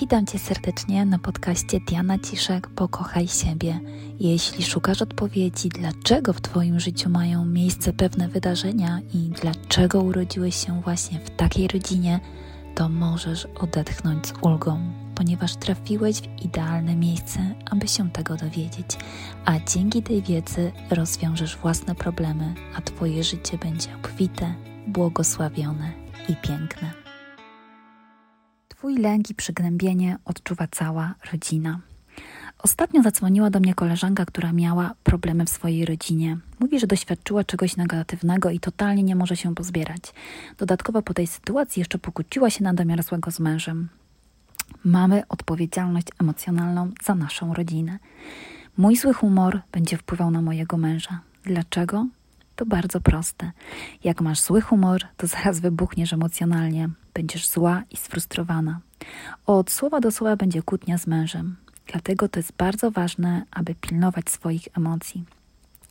Witam Cię serdecznie na podcaście Diana Ciszek Pokochaj siebie. Jeśli szukasz odpowiedzi, dlaczego w Twoim życiu mają miejsce pewne wydarzenia i dlaczego urodziłeś się właśnie w takiej rodzinie, to możesz odetchnąć z ulgą, ponieważ trafiłeś w idealne miejsce, aby się tego dowiedzieć. A dzięki tej wiedzy rozwiążesz własne problemy, a Twoje życie będzie obfite, błogosławione i piękne. Twój lęk i przygnębienie odczuwa cała rodzina. Ostatnio zadzwoniła do mnie koleżanka, która miała problemy w swojej rodzinie. Mówi, że doświadczyła czegoś negatywnego i totalnie nie może się pozbierać. Dodatkowo po tej sytuacji jeszcze pokłóciła się na domiar złego z mężem. Mamy odpowiedzialność emocjonalną za naszą rodzinę. Mój zły humor będzie wpływał na mojego męża. Dlaczego? To bardzo proste. Jak masz zły humor, to zaraz wybuchniesz emocjonalnie. Będziesz zła i sfrustrowana. Od słowa do słowa będzie kłótnia z mężem. Dlatego to jest bardzo ważne, aby pilnować swoich emocji.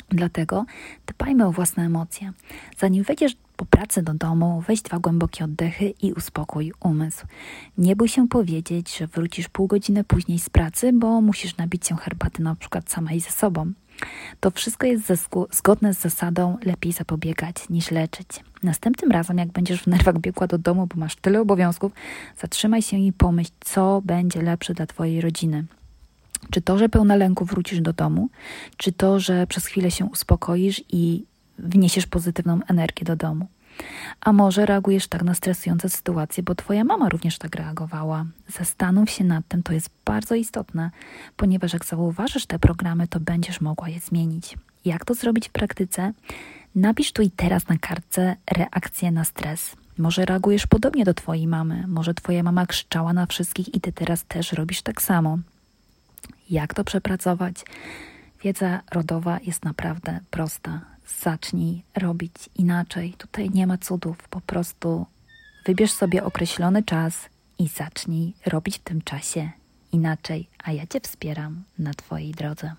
Dlatego dbajmy o własne emocje. Zanim wejdziesz po pracy do domu, weź dwa głębokie oddechy i uspokój umysł. Nie bój się powiedzieć, że wrócisz pół godziny później z pracy, bo musisz nabić się herbaty na przykład samej ze sobą. To wszystko jest zgodne z zasadą lepiej zapobiegać niż leczyć. Następnym razem, jak będziesz w nerwach biegła do domu, bo masz tyle obowiązków, zatrzymaj się i pomyśl, co będzie lepsze dla Twojej rodziny. Czy to, że pełna lęku wrócisz do domu, czy to, że przez chwilę się uspokoisz i wniesiesz pozytywną energię do domu. A może reagujesz tak na stresujące sytuacje, bo Twoja mama również tak reagowała. Zastanów się nad tym, to jest bardzo istotne, ponieważ jak zauważysz te programy, to będziesz mogła je zmienić. Jak to zrobić w praktyce? Napisz tu i teraz na kartce reakcję na stres. Może reagujesz podobnie do Twojej mamy, może Twoja mama krzyczała na wszystkich i Ty teraz też robisz tak samo. Jak to przepracować? Wiedza rodowa jest naprawdę prosta zacznij robić inaczej. Tutaj nie ma cudów, po prostu wybierz sobie określony czas i zacznij robić w tym czasie inaczej, a ja Cię wspieram na Twojej drodze.